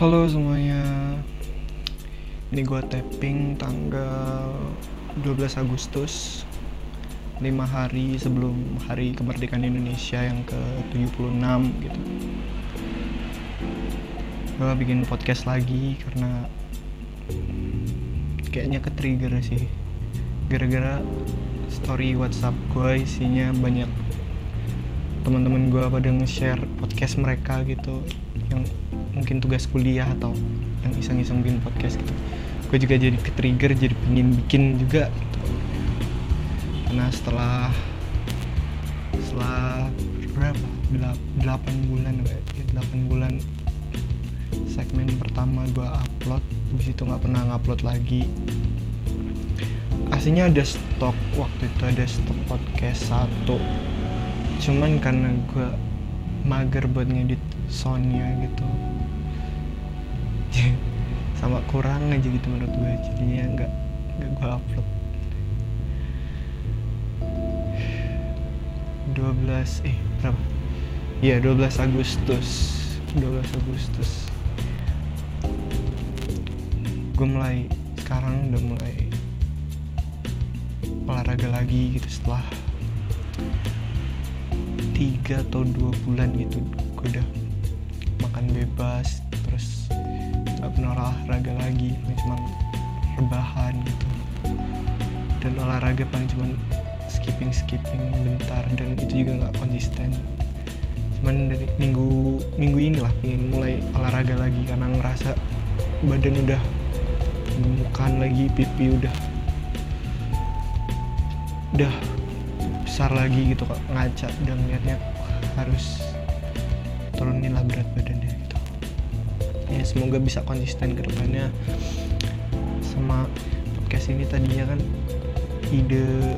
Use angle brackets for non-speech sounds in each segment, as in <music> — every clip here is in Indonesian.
Halo semuanya. Ini gua tapping tanggal 12 Agustus 5 hari sebelum hari kemerdekaan Indonesia yang ke-76 gitu. Gua bikin podcast lagi karena Kayaknya ke-trigger sih. Gara-gara story whatsapp gua isinya banyak teman-teman gue pada nge-share podcast mereka gitu yang mungkin tugas kuliah atau yang iseng-iseng bikin podcast gitu. Gue juga jadi ke trigger jadi pengen bikin juga gitu. Karena setelah setelah berapa? Delap, 8 bulan ya 8 bulan segmen pertama gue upload habis itu nggak pernah ngupload lagi. Aslinya ada stok waktu itu ada stok podcast satu cuman karena gue mager buat ngedit soundnya gitu. <laughs> Sama kurang aja gitu menurut gue jadinya nggak nggak gue upload. 12 eh berapa? Iya 12 Agustus. 12 Agustus. Gue mulai sekarang udah mulai olahraga lagi gitu setelah tiga atau dua bulan gitu. Gue udah makan bebas terus nggak pernah olahraga lagi cuma rebahan gitu. Dan olahraga paling cuma skipping skipping bentar dan itu juga nggak konsisten. Cuman dari minggu minggu ini lah ingin mulai olahraga lagi karena ngerasa badan udah gemukan lagi pipi udah udah besar lagi gitu kok ngaca udah ngeliatnya harus turunin lah berat badannya gitu. Ya semoga bisa konsisten ke depannya. Sama podcast ini tadinya kan ide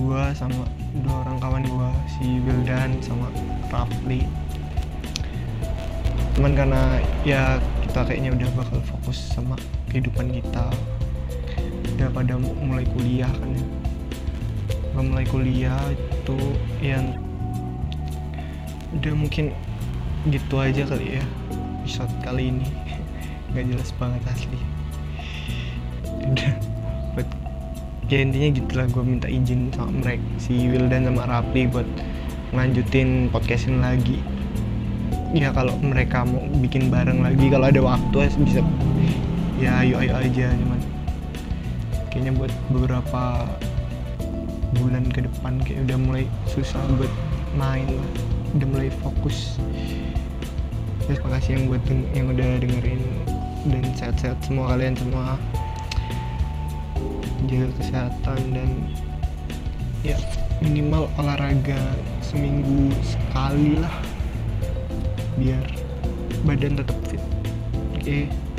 gua sama dua orang kawan gua si Wildan sama Rafli. Cuman karena ya kita kayaknya udah bakal fokus sama kehidupan kita. Udah pada mulai kuliah kan. ya gue mulai kuliah itu yang udah mungkin gitu aja kali ya episode kali ini. <laughs> Nggak jelas banget asli. Udah. Buat ya intinya gitulah gue minta izin sama mereka si Wildan sama Rapli buat ngelanjutin podcastin lagi. Ya kalau mereka mau bikin bareng lagi kalau ada waktu bisa. Ya ayo ayo aja cuman kayaknya buat beberapa bulan ke depan kayak udah mulai susah buat main udah mulai fokus. Terima kasih yang buat yang udah dengerin dan sehat-sehat semua kalian semua. Jaga kesehatan dan ya minimal olahraga seminggu sekali lah biar badan tetap fit. Oke? okay.